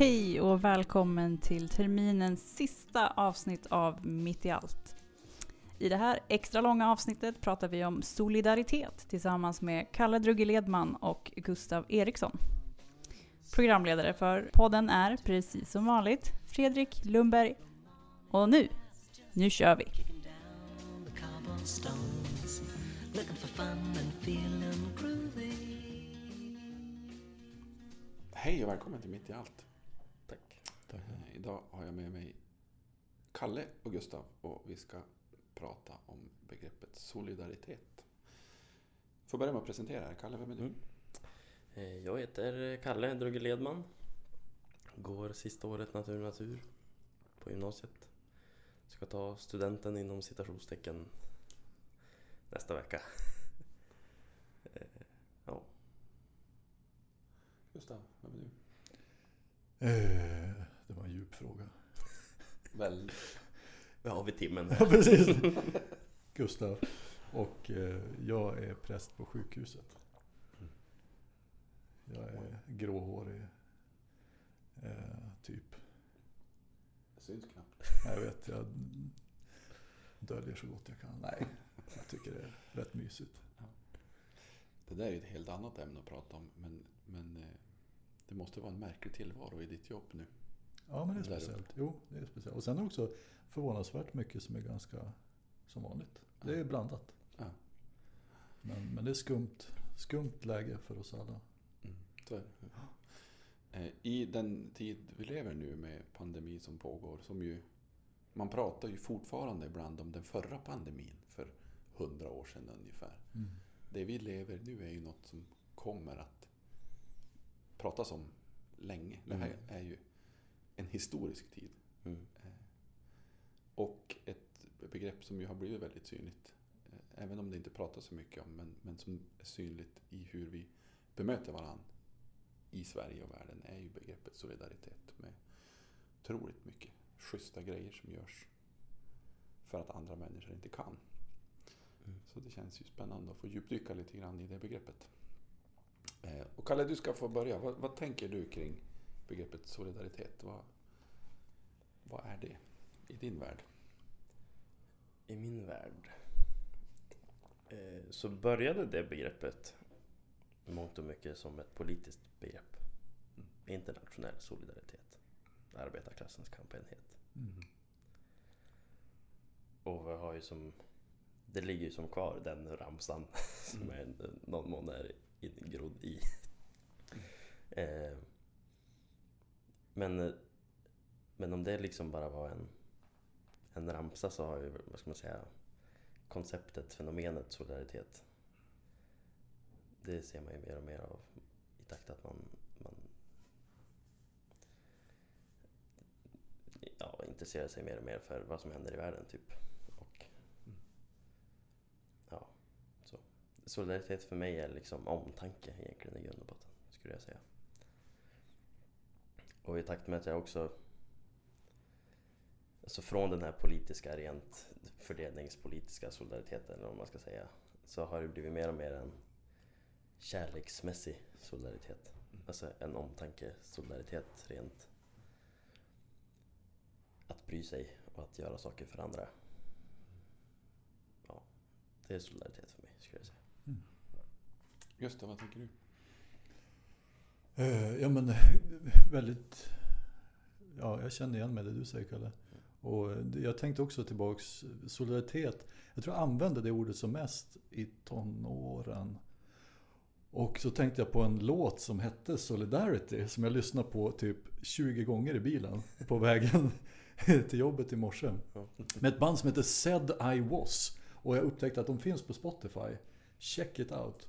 Hej och välkommen till terminens sista avsnitt av Mitt i allt. I det här extra långa avsnittet pratar vi om solidaritet tillsammans med Kalle Drugge Ledman och Gustav Eriksson. Programledare för podden är precis som vanligt Fredrik Lundberg. Och nu, nu kör vi! Hej och välkommen till Mitt i allt. Eh, Idag har jag med mig Kalle och Gustav och vi ska prata om begreppet solidaritet. Får börja med att presentera er. Kalle, vem är du? Mm. Eh, Jag heter Kalle Drugge Ledman. Går sista året natur natur på gymnasiet. Ska ta studenten inom citationstecken nästa vecka. Eh, Ja, Gustav, vem är du? Det var en djup fråga. Väl, vad har vi timmen? Ja, precis. Gustav. Och eh, jag är präst på sjukhuset. Jag är gråhårig. Eh, typ. syns knappt. Nej, Jag vet, jag döljer så gott jag kan. Nej, jag tycker det är rätt mysigt. Det där är ett helt annat ämne att prata om. Men, men eh, det måste vara en märklig tillvaro i ditt jobb nu. Ja, men det är speciellt. Jo, det är speciellt. Och sen är det också förvånansvärt mycket som är ganska som vanligt. Det är blandat. Ja. Men, men det är skumt, skumt läge för oss alla. Mm, så är det. Eh, I den tid vi lever nu med pandemi som pågår, som ju... Man pratar ju fortfarande ibland om den förra pandemin för hundra år sedan ungefär. Det vi lever nu är ju något som kommer att pratas om länge. Det här Mm. är ju en historisk tid. Mm. Och ett begrepp som ju har blivit väldigt synligt. eh, Även om det inte pratas så mycket om, men, men som är synligt i hur vi bemöter varandra i Sverige och världen är ju begreppet solidaritet med otroligt mycket schyssta grejer som görs för att andra människor inte kan. Mm. Så det känns ju spännande att få djupdyka lite grann i det begreppet. Eh, Och Kalle, du ska få börja. Vad, vad tänker du kring begreppet solidaritet? Vad, vad är det i din värld? I min värld eh, så började det begreppet mångt och mycket som ett politiskt begrepp. Mm. Internationell solidaritet. Arbetarklassens kampenhet. Mm. Och vi har ju som... Det ligger ju som kvar den ramsan som Mm. är en- någon mån är ingrodd i. eh, men, men om det liksom bara var en, en ramsa så har ju, vad ska man säga, konceptet, fenomenet solidaritet. Det ser man ju mer och mer av i takt att man, man ja, intresserar sig mer och mer för vad som händer i världen typ. Och ja, så. Solidaritet för mig är liksom omtanke egentligen i grund och botten, skulle jag säga. Och i takt med att jag också Alltså från den här politiska, rent fördelningspolitiska solidariteten eller vad man ska säga Så har det blivit mer och mer en kärleksmässig solidaritet. Alltså en omtanke, solidaritet rent Att bry sig och att göra saker för andra. Ja, det är solidaritet för mig skulle jag säga. Mm. Just det, vad tänker du? Eh, ja men väldigt... Ja, jag känner igen mig det du säger Kalle. Och det- jag tänkte också tillbaks, solidaritet. Jag tror jag använde det ordet som mest i tonåren. Och så tänkte jag på en låt som hette Solidarity som jag lyssnade på typ 20 gånger i bilen på vägen till jobbet i morse. Med ett band som heter Said I Was. Och jag upptäckte att de finns på Spotify. Check it out.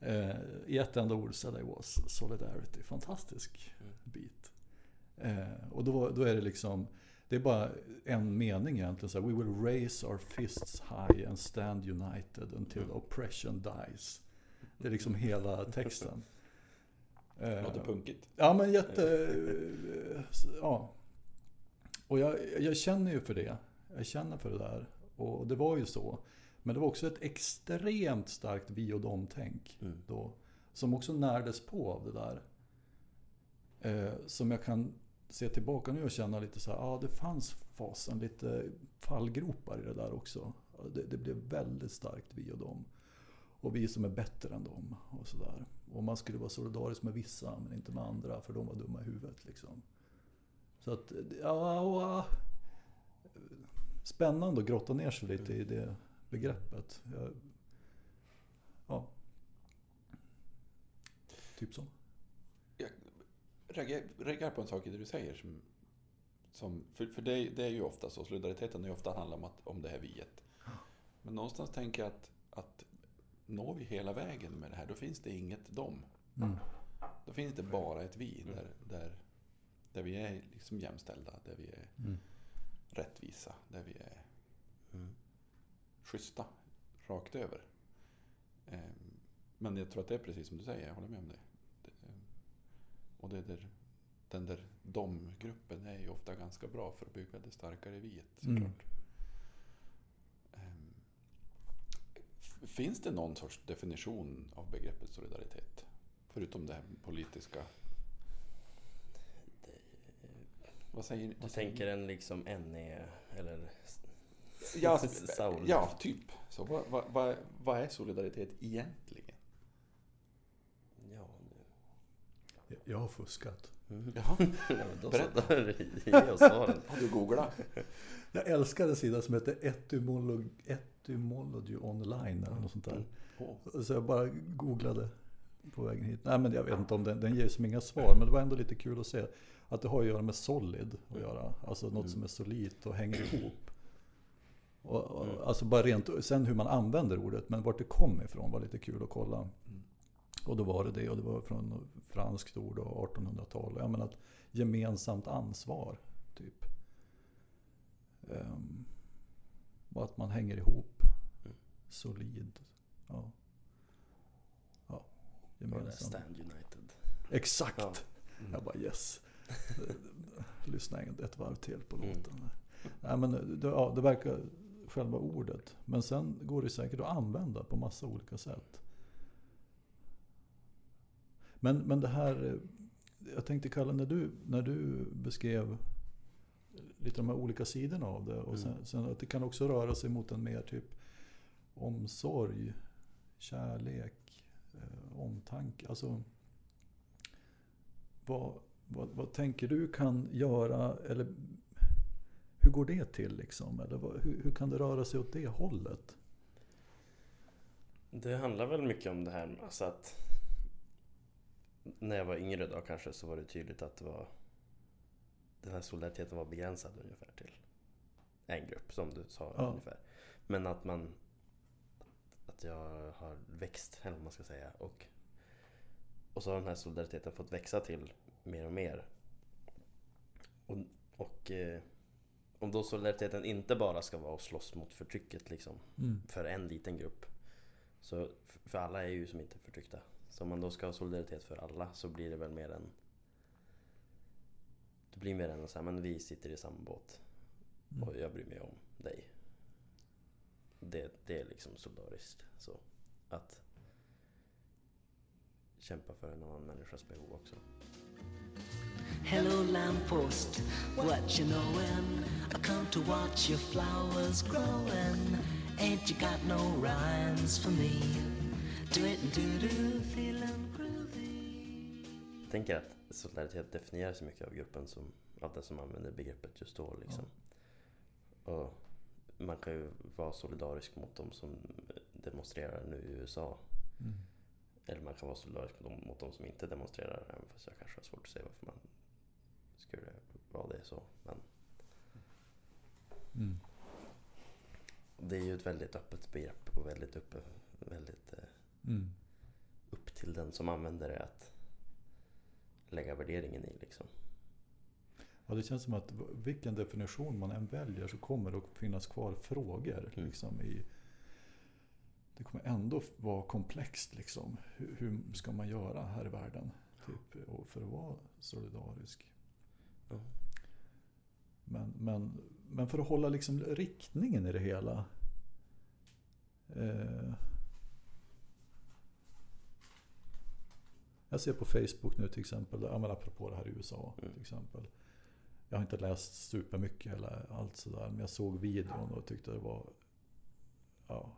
Eh, I ett enda ord, Said I Was. Solidarity. Fantastisk Mm. bit. Eh, och då, då är det liksom, det är bara en mening egentligen. Så här, We will raise our fists high and stand united until Mm. oppression dies. Det är liksom hela texten. Eh, Låter punkigt. Ja men jätte... eh, Ja. Och jag, jag känner ju för det. Jag känner för det där. Och det var ju så. Men det var också ett extremt starkt vi och dom-tänk. Mm. Då, som också närdes på av det där. Eh, som jag kan se tillbaka nu och känna lite så här, ja det fanns fasen lite fallgropar i det där också. Det, det blev väldigt starkt vi och dem. Och vi som är bättre än dem och sådär. Och man skulle vara solidarisk med vissa men inte med andra för de var dumma i huvudet liksom. Så att, ja, ja Spännande att grotta ner sig lite i det begreppet. Jag, ja. Typ så. Jag reagerar på en sak i det du säger. Som, som, för för det, det är ju ofta så, solidariteten är ju ofta handlar om, att, om det här viet. Men någonstans tänker jag att, att når vi hela vägen med det här, då finns det inget dom. Mm. Då finns det bara ett vi där, där, där vi är liksom jämställda, där vi är Mm. rättvisa, där vi är Mm. Schyssta rakt över. Ehm, Men jag tror att det är precis som du säger, jag håller med om det. Det- ehm, Och det där, den där dom-gruppen är ju ofta ganska bra för att bygga det starkare viet Mm. såklart. Ehm, f- Finns det någon sorts definition av begreppet solidaritet? Förutom det här politiska. Vad säger ni? Du tänker en liksom NE eller Ja, ja typ. Så vad, vad, vad, vad är solidaritet egentligen? Ja, Jag- Jag har fuskat. nu. Mm. Ja, då så, Berätta. ge oss svaren. har du googlat? Jag älskar en sida som heter Etymolog, Etymology online eller något sånt där. Så jag bara googlade på vägen hit. Nej men jag vet inte om den, den ger som inga svar. Men det var ändå lite kul att se att det har att göra med solid att göra. Alltså något Mm. som är solitt och hänger ihop. Och, och, Mm. Alltså bara rent, sen hur man använder ordet. Men vart det kom ifrån var lite kul att kolla. Mm. Och då var det det och det var från franskt ord och 1800-tal. Jag menar att gemensamt ansvar, typ. Ehm, och att man hänger ihop. Mm. Solid. Ja. Ja. Gemensamt. Stand United. Exakt! Ja. Jag bara yes. Lyssna ett varv till på Mm. låten. Nej, men det, ja, det verkar själva ordet. Men sen går det säkert att använda på massa olika sätt. Men, men det här, eh, jag tänkte Kalle, när du, när du beskrev lite de här olika sidorna av det. Och sen, Mm. sen att det kan också röra sig mot en mer typ omsorg, kärlek, eh, omtanke. Alltså, vad, vad, vad tänker du kan göra, eller hur går det till liksom? Eller vad, hur, hur kan det röra sig åt det hållet? Det handlar väl mycket om det här med alltså att när jag var yngre då kanske så var det tydligt att det var den här solidariteten var begränsad ungefär till en grupp som du sa Ja. ungefär. Men att man att jag har växt, eller vad man ska säga. Och, och så har den här solidariteten fått växa till mer och mer. Och, och eh, om då solidariteten inte bara ska vara att slåss mot förtrycket liksom Mm. för en liten grupp. Så för alla är ju som inte förtryckta. Så om man då ska ha solidaritet för alla så blir det väl mer en... Det blir mer en så här, men vi sitter i samma båt Mm. och jag bryr mig om dig. Det, det är liksom solidariskt. Så att kämpa för en annan människas behov också. Hello, lamppost, what you knowin'? I come to watch your flowers growing. Ain't you got no rhymes for me? Do it and do do, feeling groovy. Jag tänker att solidaritet definierar sig mycket av gruppen som, av den som använder begreppet just då. Liksom. Och man kan ju vara solidarisk mot de som demonstrerar nu i USA. Mm. Eller man kan vara solidarisk mot de, som inte demonstrerar. Även fast jag kanske har svårt att se varför man skulle vara det så. Men Mm. det är ju ett väldigt öppet begrepp och väldigt, uppe, väldigt eh, Mm. upp till den som använder det att lägga värderingen i. Liksom. Ja, det känns som att vilken definition man än väljer så kommer det att finnas kvar frågor. Mm. Liksom, i, det kommer ändå vara komplext. Liksom. Hur, hur ska man göra här i världen? Typ, för att vara solidarisk. Ja. Men, men, men för att hålla liksom riktningen i det hela. Eh, Jag ser på Facebook nu till exempel, ja, men apropå det här i USA Mm. till exempel. Jag har inte läst supermycket eller allt sådär, men jag såg videon och tyckte det var... Ja,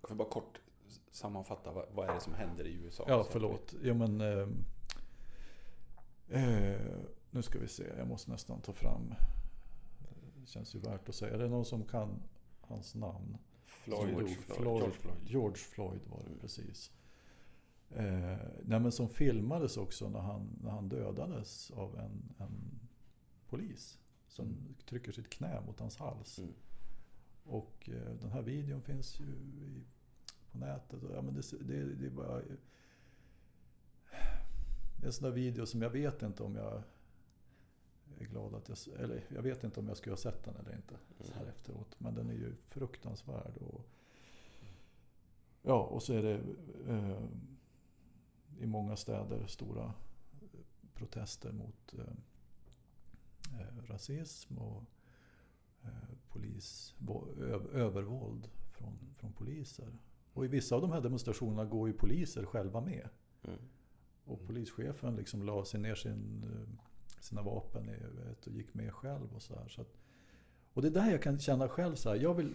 Jag får bara kort sammanfatta, vad, är det som händer i USA? ja förlåt. Ja, men, eh, eh, nu ska vi se, jag måste nästan ta fram. Det känns ju värt att säga. Är det någon som kan hans namn? Floyd, dog. Floyd, Floyd. George Floyd. George Floyd var det precis. Eh, nej men som filmades också när han, när han dödades av en, en polis. Som Mm. trycker sitt knä mot hans hals. Mm. Och eh, den här videon finns ju i, på nätet. Ja, men det, det, det är bara... Det är en sån där video som jag vet inte om jag är glad att jag... Eller jag vet inte om jag skulle ha sett den eller inte. Så här Mm. efteråt. Men den är ju fruktansvärd. Och, ja, och så är det eh, i många städer stora protester mot eh, eh, rasism och eh, polis, övervåld från, från poliser. Och i vissa av de här demonstrationerna går ju poliser själva med. Mm. Och polischefen liksom la sig ner sin, eh, sina vapen vet, och gick med själv och så här. Så att, och det är där jag kan känna själv så här, jag vill...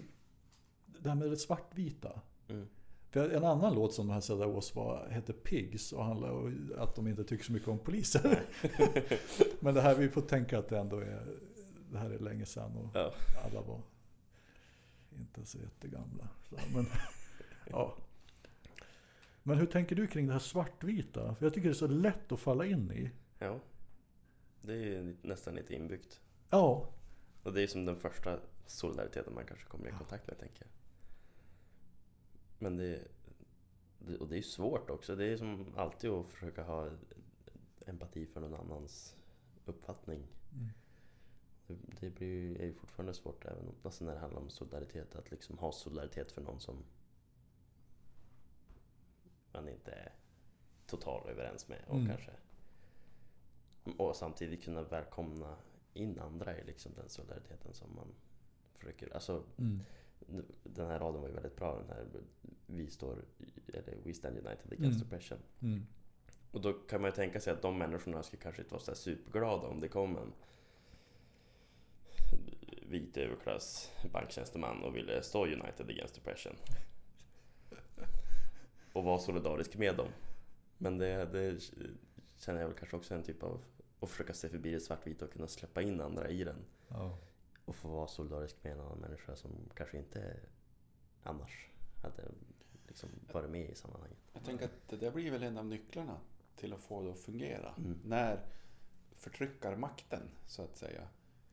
Det här med det svartvita. Mm. För en annan låt som de här Sada Ås var hette Pigs och handlar om att de inte tycker så mycket om poliser. Men det här, vi får tänka att det ändå är, det här är länge sedan och Ja. alla var inte så jättegamla. Så, men, ja. men hur tänker du kring det här svartvita? För jag tycker det är så lätt att falla in i. ja. Det är ju nästan lite inbyggt. Ja, Och det är som den första solidariteten man kanske kommer i kontakt med, tänker jag. Men det, det, och det är svårt också. Det är som alltid att försöka ha empati för någon annans uppfattning. Mm. Det, blir ju, är ju fortfarande svårt även alltså när det handlar om solidaritet. Att liksom ha solidaritet för någon som man inte är totalt överens med. Och Mm. kanske och samtidigt kunna välkomna in andra i liksom den solidariteten som man försöker... Alltså, mm. den här raden var ju väldigt bra. Den här Vi står... Eller We stand united against Mm. oppression. Mm. Och då kan man ju tänka sig att de människorna skulle kanske inte vara så superglada om det kom en vit överklass banktjänsteman och ville stå United against oppression. Och vara solidarisk med dem. Men det, det känner jag väl kanske också en typ av att försöka se förbi det svartvita och kunna släppa in andra i den. Ja. Och få vara solidarisk med en annan människa som kanske inte annars hade liksom varit med i sammanhanget. Jag tänker att det där blir väl en av nycklarna till att få det att fungera. Mm. När förtryckarmakten, så att säga,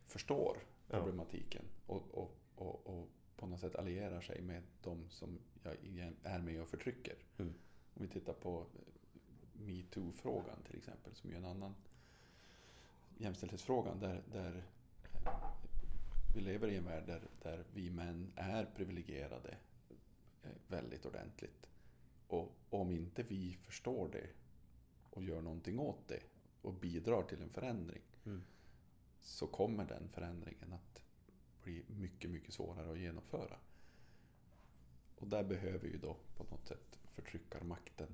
förstår. Problematiken och, och, och, och på något sätt allierar sig med de som jag är med och förtrycker. Mm. Om vi tittar på metoo-frågan till exempel, som är en annan jämställdhetsfrågan där, där eh, vi lever i en värld där, där vi män är privilegierade eh, väldigt ordentligt. Och om inte vi förstår det och gör någonting åt det och bidrar till en förändring Mm. Så kommer den förändringen att bli mycket, mycket svårare att genomföra. Och där behöver ju då på något sätt förtryckarmakten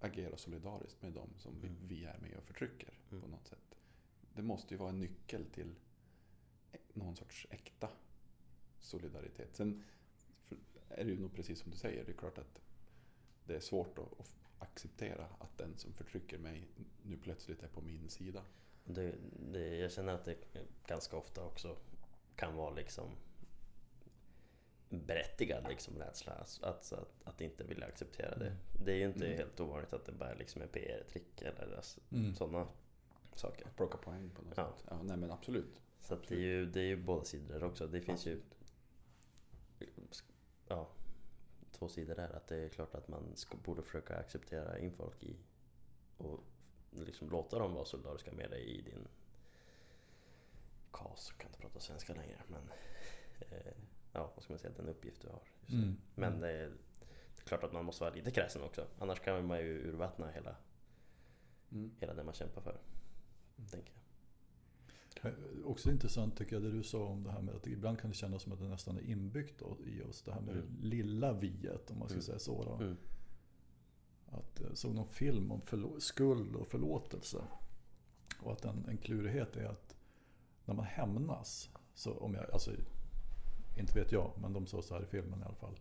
agera solidariskt med dem som vi- Mm. vi är med och förtrycker Mm. på något sätt. Det måste ju vara en nyckel till någon sorts äkta solidaritet. Sen är det ju nog precis som du säger, det är klart att det är svårt att acceptera att den som förtrycker mig nu plötsligt är på min sida. Det, det, jag känner att det ganska ofta också kan vara liksom berättigad liksom rädsla att, att, att, att inte vilja acceptera det. Det är ju inte Mm. helt ovanligt att det bara liksom är PR-trick eller alltså, Mm. sådana saker. Att plocka poäng på något Ja. sätt. Ja, nej men absolut. Så att det, är ju, det är ju båda sidor också. Det finns ju ja, två sidor där. Att det är klart att man borde försöka acceptera in folk i och liksom låta dem vara solidariska med dig i din KAS. Kan inte prata svenska längre. Men eh, ja, vad ska man säga, den uppgift du har. Mm. Men det är, det är klart att man måste vara lite kräsen också. Annars kan man ju urvattna hela, Mm. hela det man kämpar för. Tänker jag. Eh, Också intressant tycker jag det du sa om det här med att ibland kan det kännas som att det nästan är inbyggt i oss. Det här med Mm. det lilla viet om man ska Mm. säga så. Mm. att jag såg någon film om skuld och förlåtelse. Och att en, en klurighet är att när man hämnas, så om jag, alltså inte vet jag, men de sa så här i filmen i alla fall.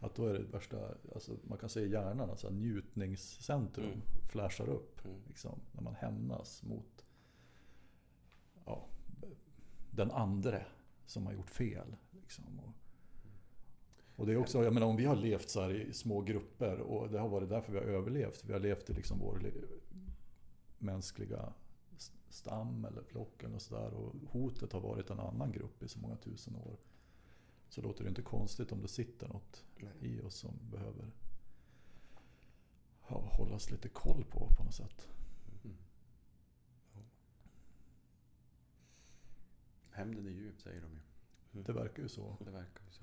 Att då är det värsta, alltså man kan säga hjärnan, alltså njutningscentrum Mm. flashar upp. Mm. Liksom, när man hämnas mot ja, den andre som har gjort fel. Liksom. Och, och det är också, jag menar om vi har levt så i små grupper och det har varit därför vi har överlevt. Vi har levt i liksom vår li- mänskliga stam eller flock eller sådär. Och hotet har varit en annan grupp i så många tusen år. Så låter det inte konstigt om det sitter något Nej. i oss som behöver ja, hållas lite koll på på något sätt. Mm. Hämnden är djup säger de ju. Det verkar ju så. Det verkar ju så.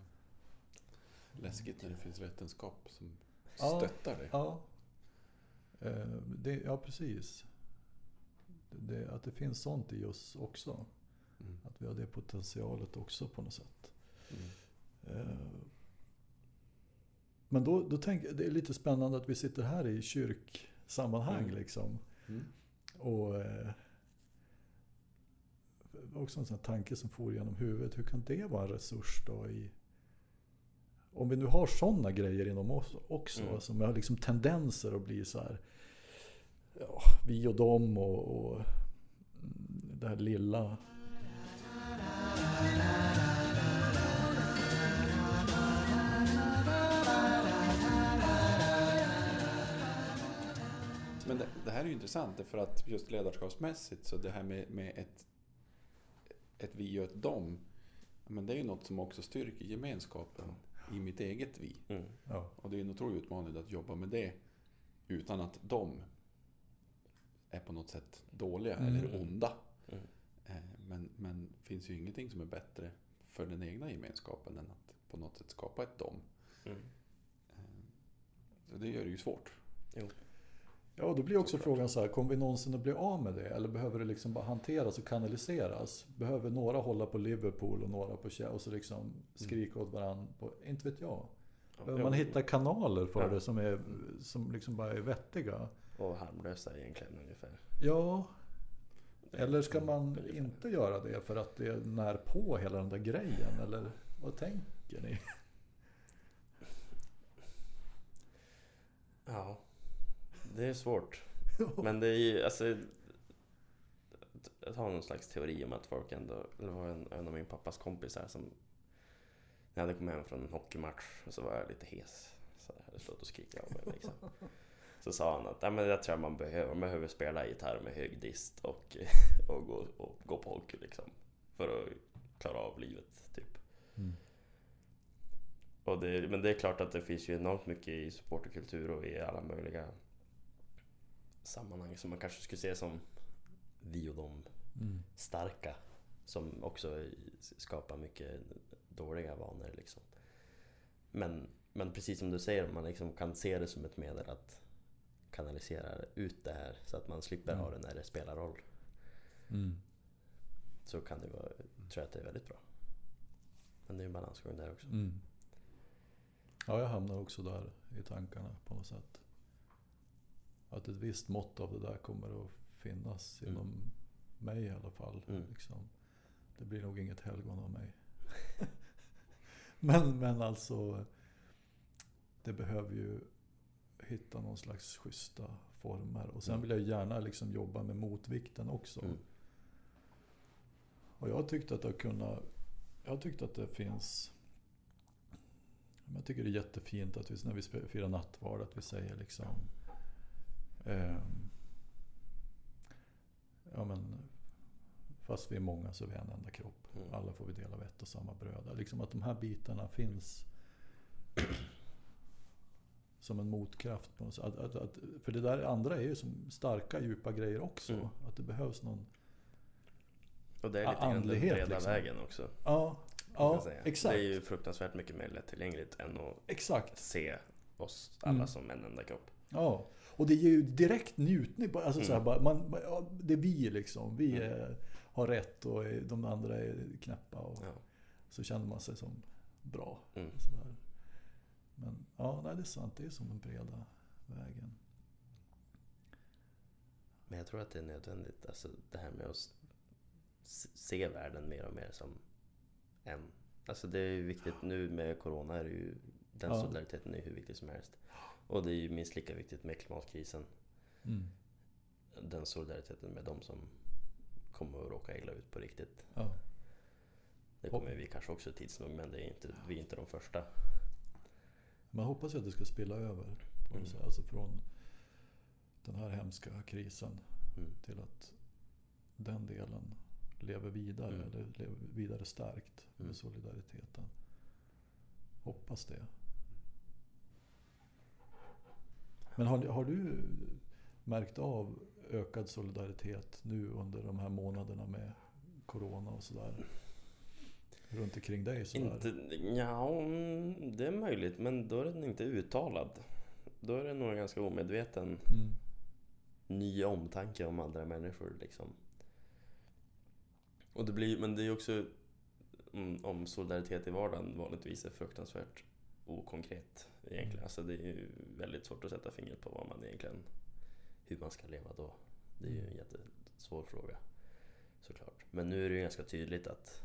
Läskigt när det finns vetenskap som Ja. stöttar det. Ja, Eh, det, ja precis. Det, att det finns sånt i oss också. Mm. Att vi har det potentialet också på något sätt. Mm. Eh, Men då, då jag, det är lite spännande att vi sitter här i kyrksammanhang Mm. liksom. Mm. Och eh, också en sån tanke som for genom huvudet. Hur kan det vara en resurs då i... Om vi nu har sådana grejer inom oss också. Mm. Som har liksom tendenser att bli så här... Ja, vi och dem och, och det här lilla. Men det, det här är ju intressant för att just ledarskapsmässigt så det här med, med ett, ett vi och ett dom. ja, Men det är ju något som också styrker gemenskapen i mitt eget vi. Mm. Ja, Och det är en otrolig utmaning att jobba med det utan att de är på något sätt dåliga Mm. eller onda. Mm. Eh, Men, men det finns ju ingenting som är bättre för den egna gemenskapen än att på något sätt skapa ett dom. Mm. Eh, Så det gör det ju svårt. Ja, då blir också Såklart. frågan så här, kommer vi någonsin att bli av med det? Eller behöver det liksom bara hanteras och kanaliseras? Behöver några hålla på Liverpool och några på Chelsea och så liksom skrika åt varandra? På, inte vet jag. Behöver man hitta kanaler för Ja. det som, är, som liksom bara är vettiga? Och harmlösa egentligen ungefär. Ja, eller ska man Ungefär. inte göra det för att det när på hela den där grejen? Eller vad tänker ni? Ja, det är svårt. Men det är ju, alltså... Jag har någon slags teori om att folk ändå... Det var en, en av min pappas kompisar som... När jag hade kommit hem från en hockeymatch och så var jag lite hes. Så jag hade slått och skrikit av mig liksom. Så sa han att ja, men jag tror man behöver, man behöver spela gitarr med hög dist och, och, gå, och gå på hockey liksom. För att klara av livet typ. Mm. Och det, men det är klart att det finns ju enormt mycket i supporterkultur och i alla möjliga sammanhang som man kanske skulle se som vi och dem Mm. starka. Som också skapar mycket dåliga vanor liksom. Men, men precis som du säger, man liksom kan se det som ett medel att kanalisera ut det här så att man slipper Mm. ha det när det spelar roll. Mm. Så kan det vara, tror jag att det är väldigt bra. Men det är en balansgång där också. Mm. Ja, jag hamnar också där i tankarna på något sätt. Att ett visst mått av det där kommer att finnas Mm. inom mig i alla fall. Mm. Liksom. Det blir nog inget helgon av mig. men, men alltså, det behöver ju hitta någon slags schyssta former. Och sen Mm. vill jag gärna liksom jobba med motvikten också. Mm. Och jag har tyckt att har kunnat... Jag har tyckt att det finns... Jag tycker det är jättefint att vi, när vi firar nattvard att vi säger liksom... ehm, ja men... Fast vi är många så är vi en enda kropp. Mm. Alla får vi dela av ett och samma bröd. Liksom att de här bitarna finns som en motkraft. På något. Att, att, att, för det där andra är ju som starka djupa grejer också. Mm. Att det behövs någon... Och det är lite grann den breda liksom. vägen också. Ja, ja exakt. Det är ju fruktansvärt mycket mer lättillgängligt än att Exakt. se oss alla Mm. som en enda kropp. Ja, och det ger ju direkt njutning. Alltså så här, Mm. bara, man, det är vi liksom. Vi Mm. är, har rätt och de andra är knäppa. Och Ja. Så känner man sig som bra. Mm. Så där. Men ja, nej, det är sant. Det är som den breda vägen. Men jag tror att det är nödvändigt. Alltså det här med att se världen mer och mer som en. Alltså det är ju viktigt nu med Corona. Är ju, den Ja. solidariteten är hur viktig som helst. Och det är ju minst lika viktigt med klimatkrisen. Mm. Den solidariteten med de som kommer att råka illa ut på riktigt. Ja. Det kommer vi kanske också tids nog, men det är inte, vi är inte de första. Man hoppas ju att det ska spilla över. Mm. Alltså från den här hemska krisen Mm. till att den delen lever vidare. Mm. Eller lever vidare starkt Mm. med solidariteten. Hoppas det. Men har, har du märkt av ökad solidaritet nu under de här månaderna med Corona och sådär? Runt omkring dig sådär? Inte, ja, det är möjligt, men då är den inte uttalad. Då är det nog en ganska omedveten Mm. ny omtanke om andra människor liksom. Och det blir, men det är också om solidaritet i vardagen vanligtvis är fruktansvärt okonkret egentligen. Alltså det är ju väldigt svårt att sätta fingret på vad man egentligen, hur man ska leva då. Det är ju en jättesvår fråga såklart. Men nu är det ju ganska tydligt att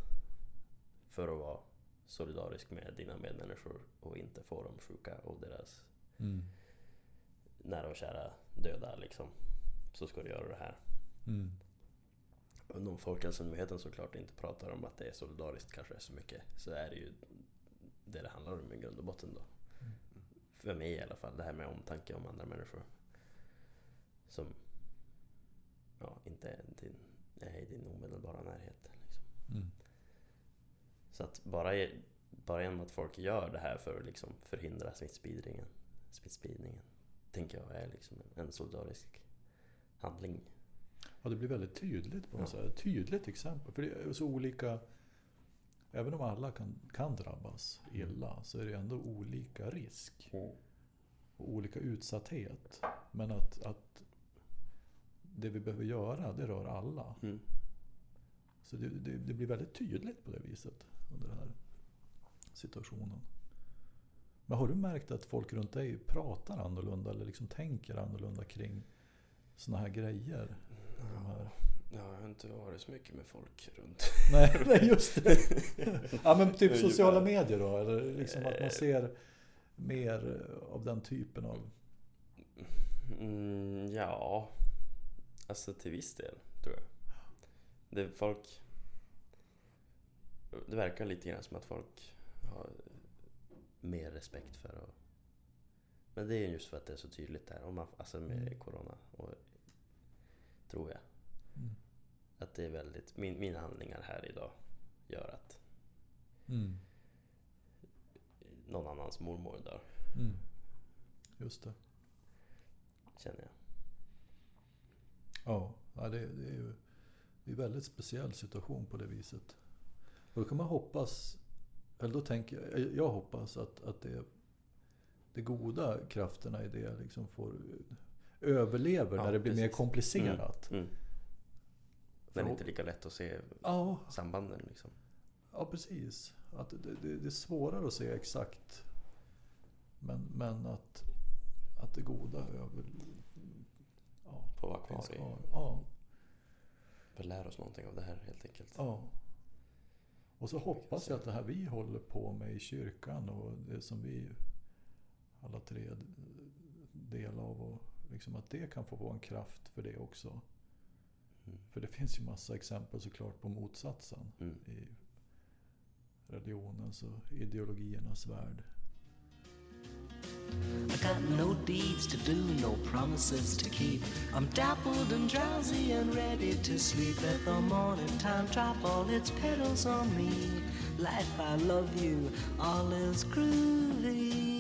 för att vara solidarisk med dina medmänniskor och inte få dem sjuka och deras Mm. nära och kära döda liksom. Så ska du göra det här. Mm. Om Folkhälsomyndigheten såklart inte pratar om att det är solidariskt kanske så mycket så är det ju det det handlar om i grund och botten då. Mm. För mig i alla fall, det här med omtanke om andra människor. Som ja, inte är, din, är i din omedelbara närhet. Liksom. Mm. Så att bara, bara genom att folk gör det här för att liksom förhindra smittspridningen, smittspridningen tänker jag är liksom en solidarisk handling. Ja, det blir väldigt tydligt på något Ja. sätt. Tydligt exempel. För det är så olika... Även om alla kan, kan drabbas illa så är det ändå olika risk. Och olika utsatthet. Men att, att det vi behöver göra, det rör alla. Mm. Så det, det, det blir väldigt tydligt på det viset under den här situationen. Men har du märkt att folk runt dig pratar annorlunda eller liksom tänker annorlunda kring såna här grejer? De här... Ja, jag har inte varit så mycket med folk runt. Nej, nej, just det. Ja, men typ sociala medier då? Eller liksom att man ser mer av den typen av... Mm, ja, alltså till viss del tror jag. Det, folk... Det verkar lite grann som att folk har mer respekt för att... Men det är just för att det är så tydligt där, om man, alltså med Mm. Corona. Och, tror jag. Mm. Att det är väldigt... Min, mina handlingar här idag gör att Mm. någon annans mormor dör, Mm. Just det. känner jag. Ja, ja det, det är ju det är en väldigt speciell situation på det viset. Och då kan man hoppas, eller då tänker jag, jag hoppas att, att det, de goda krafterna i det liksom får överlever Ja, när det blir mer precis. komplicerat. Mm. Men inte lika lätt att se Ja, sambanden liksom. ja, precis. Att det, det, det är svårare att se exakt. Men, men att, att det goda över... Ja, Får vara kvar i. Ja, Vi lär oss någonting av det här helt enkelt. Ja. Och så hoppas jag att det här vi håller på med i kyrkan och det som vi alla tre del av och liksom att det kan få vara en kraft för det också. Mm. För det finns ju massa exempel såklart på motsatsen Mm. i religionens och ideologiernas värld. I got no deeds to do, no promises to keep. I'm dappled and drowsy and ready to sleep. Let the morning time drop all its petals on me. Life, I love you, all is groovy.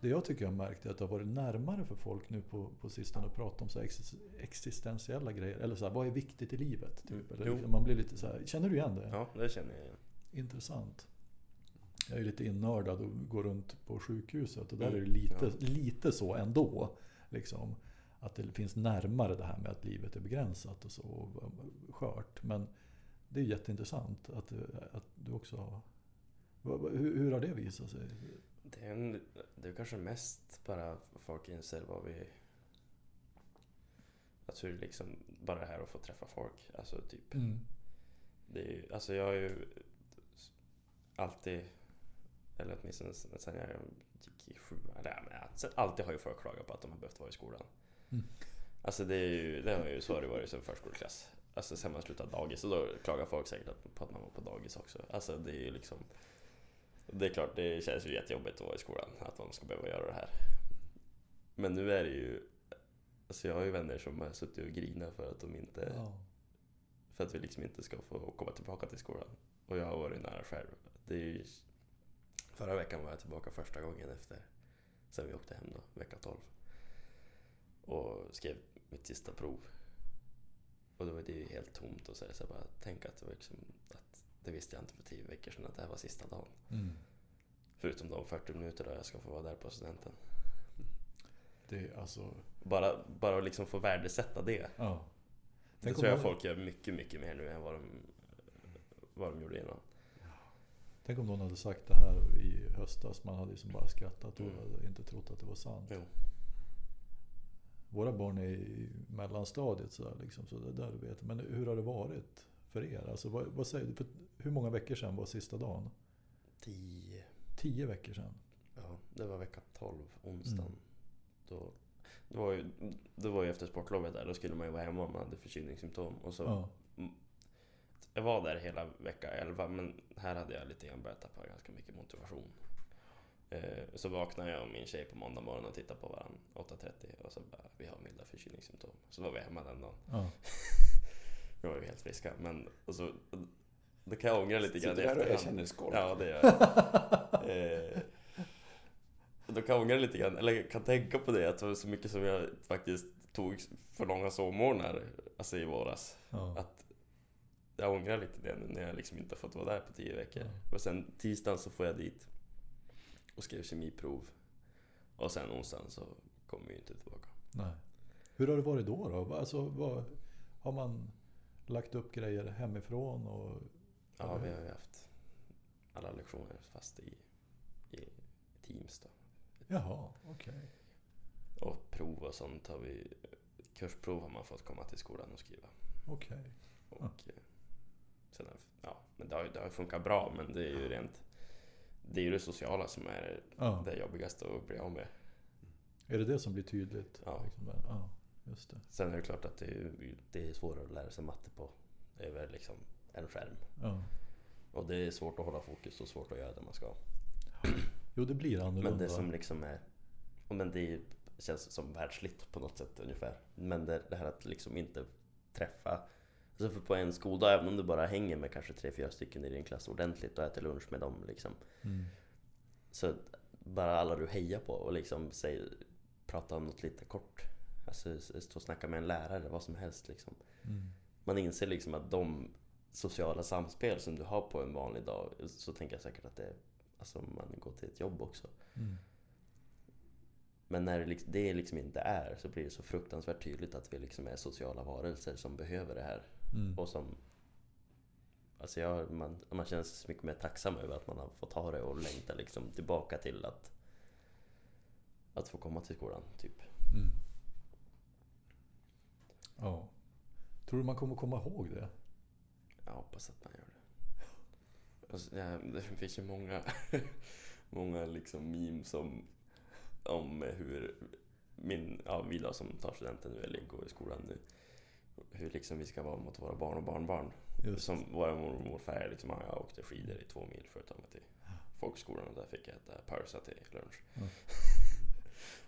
Det jag tycker jag har märkt är att det har varit närmare för folk nu på, på sistone att prata om så existentiella grejer. Eller så här, vad är viktigt i livet? Typ. Mm. Eller liksom, man blir lite så här, känner du igen det? Ja, det känner jag igen. Intressant. Jag är lite innördad och går runt på sjukhuset och där Mm, är det lite, ja. lite så ändå. Liksom, att det finns närmare det här med att livet är begränsat och så och skört. Men det är jätteintressant att, att du också har... Hur, hur har det visat sig? Det, är en, det kanske mest bara folk inser vad vi... Att hur liksom, bara det här att få träffa folk. Alltså typ, Mm. det är alltså jag har ju alltid, eller åtminstone sen jag gick i sjuan, alltid har ju folk klagat på att de har behövt vara i skolan. Mm. Alltså det är ju, det har ju, så har det varit sen förskoleklass. Alltså sen man slutade dagis, och då klagar folk säkert att- på att man var på dagis också. Alltså det är ju liksom Det är klart, det känns ju jättejobbigt att vara i skolan, att man ska behöva göra det här. Men nu är det ju Alltså jag har ju vänner som har suttit och grinat för att de inte Ja. För att vi liksom inte ska få komma tillbaka till skolan. Och jag har varit nära själv. Det är ju, förra veckan var jag tillbaka första gången efter sen vi åkte hem då, vecka 12. Och skrev mitt sista prov. Och då var det ju helt tomt och så, så jag bara tänk att det var liksom att det visste jag inte för tio veckor sedan att det här var sista dagen. Mm. Förutom de 40 minuter då jag ska få vara där på studenten. Det är alltså... Bara, bara liksom få värdesätta det. Ja. Det tror jag någon- folk gör mycket, mycket mer nu än vad de, vad de gjorde innan. Tänk om någon hade sagt det här i höstas. Man hade liksom bara skrattat och Mm. inte trott att det var sant. Jo. Våra barn är i mellanstadiet så, där, liksom, så det där vet. Men hur har det varit för er? Alltså, vad, vad säger du? För hur många veckor sedan var sista dagen? Tio. Tio veckor sedan? Ja, det var vecka 12, onsdagen. Mm. Då, det, var ju, det var ju efter sportlovet där, då skulle man ju vara hemma om man hade förkylningssymptom. Och så, Ja. Jag var där hela vecka 11, men här hade jag lite grann börjat tappa ganska mycket motivation. Eh, så vaknade jag och min tjej på måndag morgon och tittade på varandra 8.30 och så bara, vi har milda förkylningssymptom. Så var vi hemma den dagen. Ja. Vi var ju helt friska, men och så, då kan jag ångra lite grann Sitter i där och erkänner skolk. Ja, det gör jag. eh, då kan jag ångra lite grann, eller kan tänka på det, att det var så mycket som jag faktiskt tog för långa sovmorgnar alltså i våras. Ja. Att jag ångrar lite det nu när jag liksom inte har fått vara där på tio veckor. Ja. Och sen tisdagen så får jag dit och skrev kemiprov. Och sen onsdagen så kommer vi inte tillbaka. Nej. Hur har det varit då? då? Alltså, vad, har man lagt upp grejer hemifrån? Och, Ja, vi har ju haft alla lektioner fast i, i Teams då. jaha, okej. Och prov och sånt har vi... Kursprov har man fått komma till skolan och skriva. okej. Och eh, sen, har- ja, men det har, det har funkat bra men det är ju rent... Det är ju det sociala som är Ja. det jobbigaste att bli av med. Är det det som blir tydligt? Ja. Liksom ja just det. Sen är det klart att det är, det är svårare att lära sig matte på över liksom en skärm. Ja. Och det är svårt att hålla fokus och svårt att göra det man ska. Jo, det blir annorlunda. Men det som liksom är... Men det känns som världsligt på något sätt ungefär. Men det, det här att liksom inte träffa... Alltså för på en skoldag, även om du bara hänger med kanske tre, fyra stycken i din klass ordentligt och äter lunch med dem liksom. Mm. Så bara alla du hejar på och liksom säg, prata om något lite kort. Alltså stå och snacka med en lärare, vad som helst liksom. Mm. Man inser liksom att de sociala samspel som du har på en vanlig dag, så tänker jag säkert att det är, alltså man går till ett jobb också. Mm. Men när det liksom, det liksom inte är så blir det så fruktansvärt tydligt att vi liksom är sociala varelser som behöver det här. Mm. Och som... Alltså jag, man, man känner sig så mycket mer tacksam över att man har fått ha det och längtar liksom tillbaka till att... Att få komma till skolan, typ. Mm. Ja. Tror du man kommer komma ihåg det? Jag hoppas att man gör det. Alltså, ja, det finns ju många, många liksom memes om, om hur min, ja, vi då som tar studenten nu eller går i skolan nu. Hur liksom vi ska vara mot våra barn och barnbarn. Just. Som våra mormor och morfar liksom, ja, jag åkte skidor i två mil för att ta mig till folkskolan och där fick jag äta pölsa till lunch. Mm.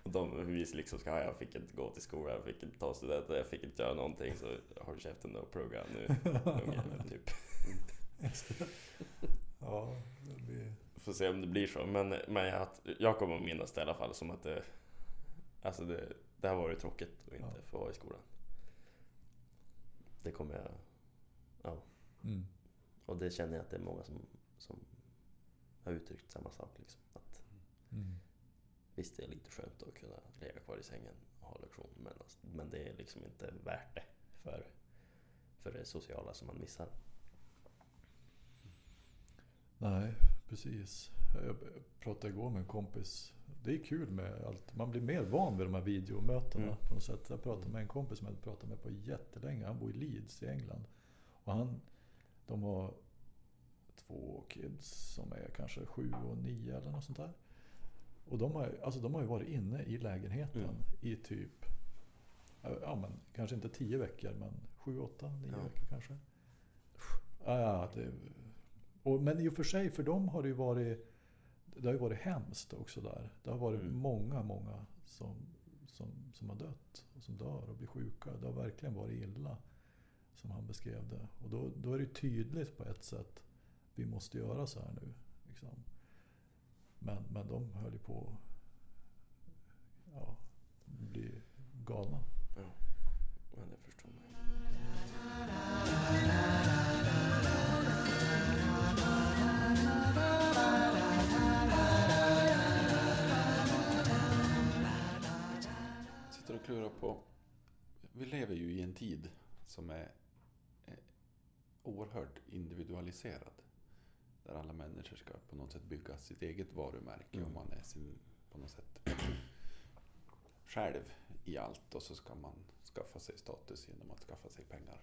och de, vi liksom ska, ja, jag fick inte gå till skolan, jag fick inte ta studenten, jag fick inte göra någonting så håll käften och plugga nu. Ungefär, typ. Ja, det blir... Får se om det blir så. Men, men jag, jag kommer att minnas det i alla fall som att det... Alltså det, det har varit tråkigt att inte Ja. få vara i skolan. Det kommer jag... Ja. Mm. Och det känner jag att det är många som, som har uttryckt samma sak. Liksom. Att Mm. Visst, det är lite skönt att kunna ligga kvar i sängen och ha lektion. Men, alltså, men det är liksom inte värt det för, för det sociala som man missar. Nej, Precis. Jag pratade igår med en kompis. Det är kul med allt. Man blir mer van vid de här videomötena Mm. på något sätt. Jag pratade med en kompis som jag hade pratat med på jättelänge. Han bor i Leeds i England. Och han, de har två kids som är kanske sju och nio eller något sånt där. Och de har, alltså de har ju varit inne i lägenheten Mm. i typ, ja men kanske inte tio veckor men sju, åtta, nio Ja. veckor kanske. Ja, det, och, men i och för sig för dem har det ju varit det har ju varit hemskt också där. Det har varit Mm. många, många som, som, som har dött och som dör och blir sjuka. Det har verkligen varit illa. Som han beskrev det. Och då, då är det ju tydligt på ett sätt. Vi måste göra så här nu. Liksom. Men, men de höll ju på ja, bli galna. Ja, men det förstår man ju. sitter och klurar på... Vi lever ju i en tid som är oerhört individualiserad. Där alla människor ska på något sätt bygga sitt eget varumärke Mm. och man är sin, på något sätt själv i allt. Och så ska man skaffa sig status genom att skaffa sig pengar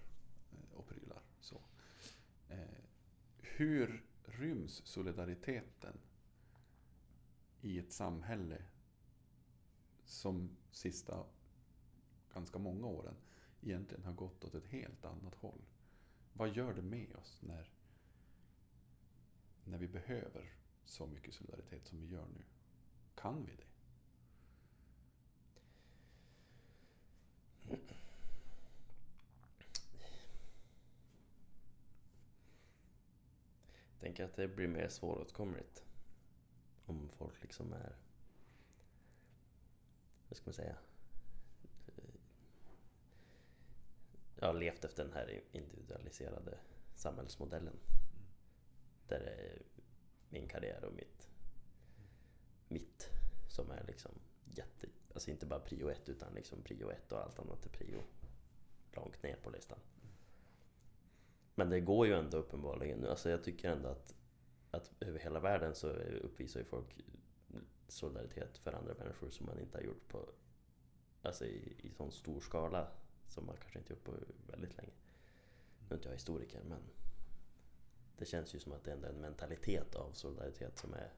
eh, och prylar. Så. Eh, hur ryms solidariteten i ett samhälle som sista ganska många åren egentligen har gått åt ett helt annat håll. Vad gör det med oss när, när vi behöver så mycket solidaritet som vi gör nu? Kan vi det? Jag tänker att det blir mer svåråtkomligt. Om folk liksom är... Vad ska man säga? Eh, Jag har levt efter den här individualiserade samhällsmodellen. Där eh, min karriär och mitt, mitt som är liksom jätte... Alltså inte bara prio ett utan liksom prio ett och allt annat är prio långt ner på listan. Men det går ju ändå uppenbarligen nu. Alltså jag tycker ändå att, att över hela världen så uppvisar ju folk solidaritet för andra människor som man inte har gjort på alltså i, i sån stor skala som man kanske inte gjort på väldigt länge. Nu är inte jag historiker men det känns ju som att det ändå är en mentalitet av solidaritet som är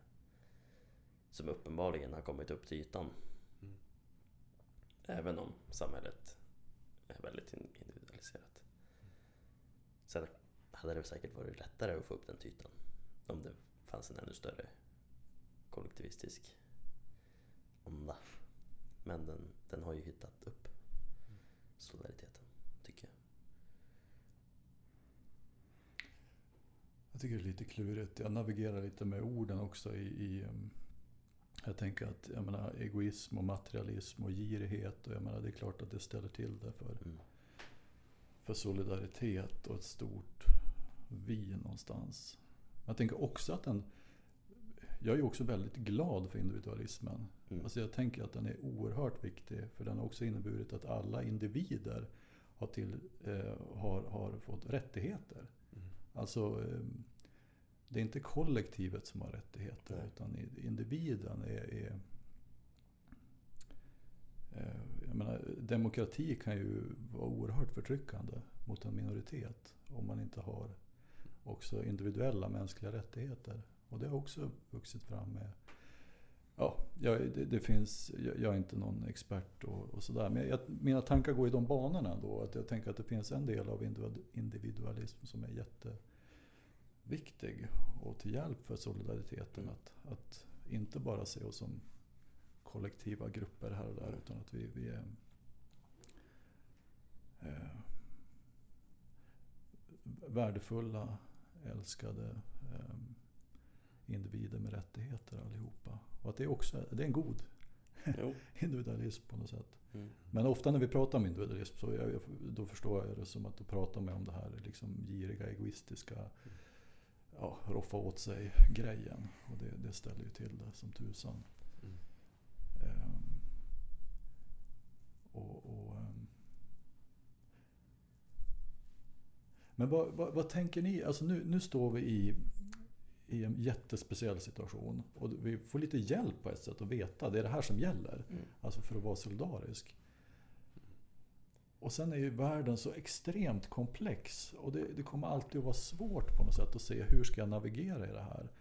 som uppenbarligen har kommit upp till ytan. Mm. Även om samhället är väldigt in- individualiserat. Sen hade det säkert varit lättare att få upp den till ytan om det fanns en ännu större kollektivistisk onda. Men den, den har ju hittat upp solidariteten, tycker jag. Jag tycker det är lite klurigt. Jag navigerar lite med orden också i, i um, jag tänker att jag menar, egoism och materialism och girighet. Och jag menar, det är klart att det ställer till det för, Mm. för solidaritet och ett stort vi någonstans. Jag tänker också att den... Jag är också väldigt glad för individualismen. Mm. Alltså jag tänker att den är oerhört viktig. För den har också inneburit att alla individer har, till, eh, har, har fått rättigheter. Mm. Alltså, eh, det är inte kollektivet som har rättigheter Nej. utan individen är... är eh, jag menar, demokrati kan ju vara oerhört förtryckande mot en minoritet om man inte har också individuella mänskliga rättigheter. Och det har också vuxit fram med... Ja, det, det finns, jag, är inte någon expert och, och sådär. Men jag, mina tankar går i de banorna då. Att jag tänker att det finns en del av individ- individualism som är jätteviktig och till hjälp för solidariteten. Mm. Att, att inte bara se oss som kollektiva grupper här och där. Utan att vi, vi är eh, värdefulla, älskade eh, individer med rättigheter allihopa. Och att det också det är en god individualism på något sätt. Mm. Men ofta när vi pratar om individualism så jag, då förstår jag det som att då pratar man om det här liksom giriga, egoistiska, ja, roffa åt sig grejen. Och det, det ställer ju till det som tusan. Mm. Ehm, och, och, ehm. Men vad, vad, vad tänker ni? Alltså nu, nu står vi i, i en jättespeciell situation. Och vi får lite hjälp på ett sätt att veta, det är det här som gäller. Mm. Alltså för att vara solidarisk. Och sen är ju världen så extremt komplex. Och det, det kommer alltid att vara svårt på något sätt att se hur ska jag navigera i det här.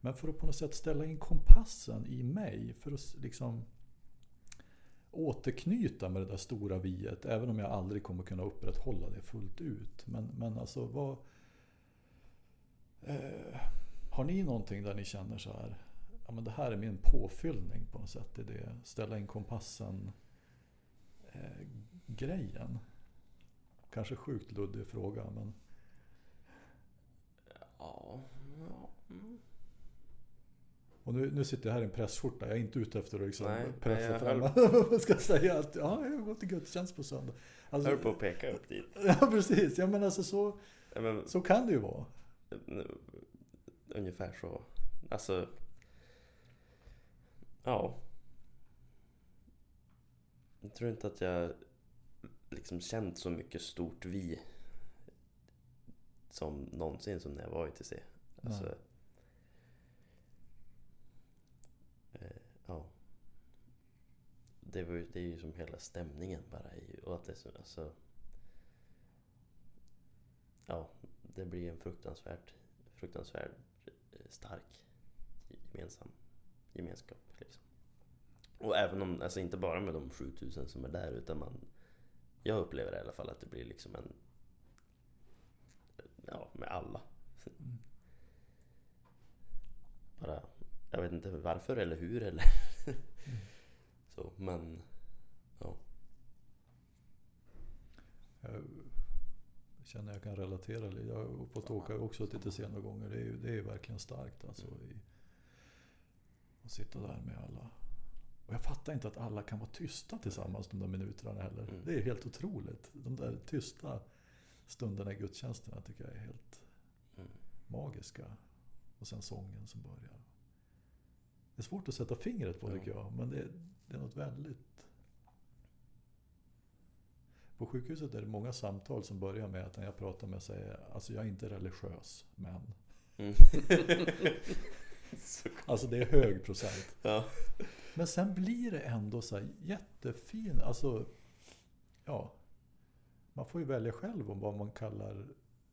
Men för att på något sätt ställa in kompassen i mig. För att liksom återknyta med det där stora viet. Även om jag aldrig kommer kunna upprätthålla det fullt ut. Men, men alltså vad... Eh, har ni någonting där ni känner så här? Ja men det här är min påfyllning på något sätt. Det är det ställa in kompassen eh, grejen. Kanske sjukt luddig fråga men Ja, ja. Och nu, nu sitter jag här i en pressskjorta. Jag är inte ute efter att liksom Nej, nej, pressa jag fram. Vad ska jag säga? Att, ja, jag gått till gudstjänst på söndag. Jag Alltså, höll på att peka upp dit. ja, precis. Ja, men alltså så, Ja, men, så kan det ju vara. ungefär så. Alltså... Ja. Jag tror inte att jag liksom känt så mycket stort vi som någonsin som när jag var i TC. Alltså, Nej. eh, ja. Det, var det är ju som hela stämningen bara. I, och att det alltså, ja, det blir en fruktansvärt, fruktansvärt eh, stark gemensam gemenskap. Liksom. Och även om, alltså inte bara med de 7000 som är där utan man Jag upplever i alla fall att det blir liksom en Ja, med alla. Mm. Bara, jag vet inte varför eller hur eller så, men ja. Jag känner jag kan relatera lite. Jag har fått åka också till TC några gånger. Det är ju det är verkligen starkt alltså. I, att sitta där med alla. Och jag fattar inte att alla kan vara tysta tillsammans de där minuterna heller. Mm. Det är helt otroligt. De där tysta stunderna i gudstjänsterna tycker jag är helt Mm. magiska. Och sen sången som börjar. Det är svårt att sätta fingret på Ja. tycker jag. Men det, det är något väldigt... På sjukhuset är det många samtal som börjar med att när jag pratar med säger alltså jag är inte religiös, men. Mm. så, Alltså det är hög procent. ja. Men sen blir det ändå så här jättefin, alltså ja. Man får ju välja själv om vad man kallar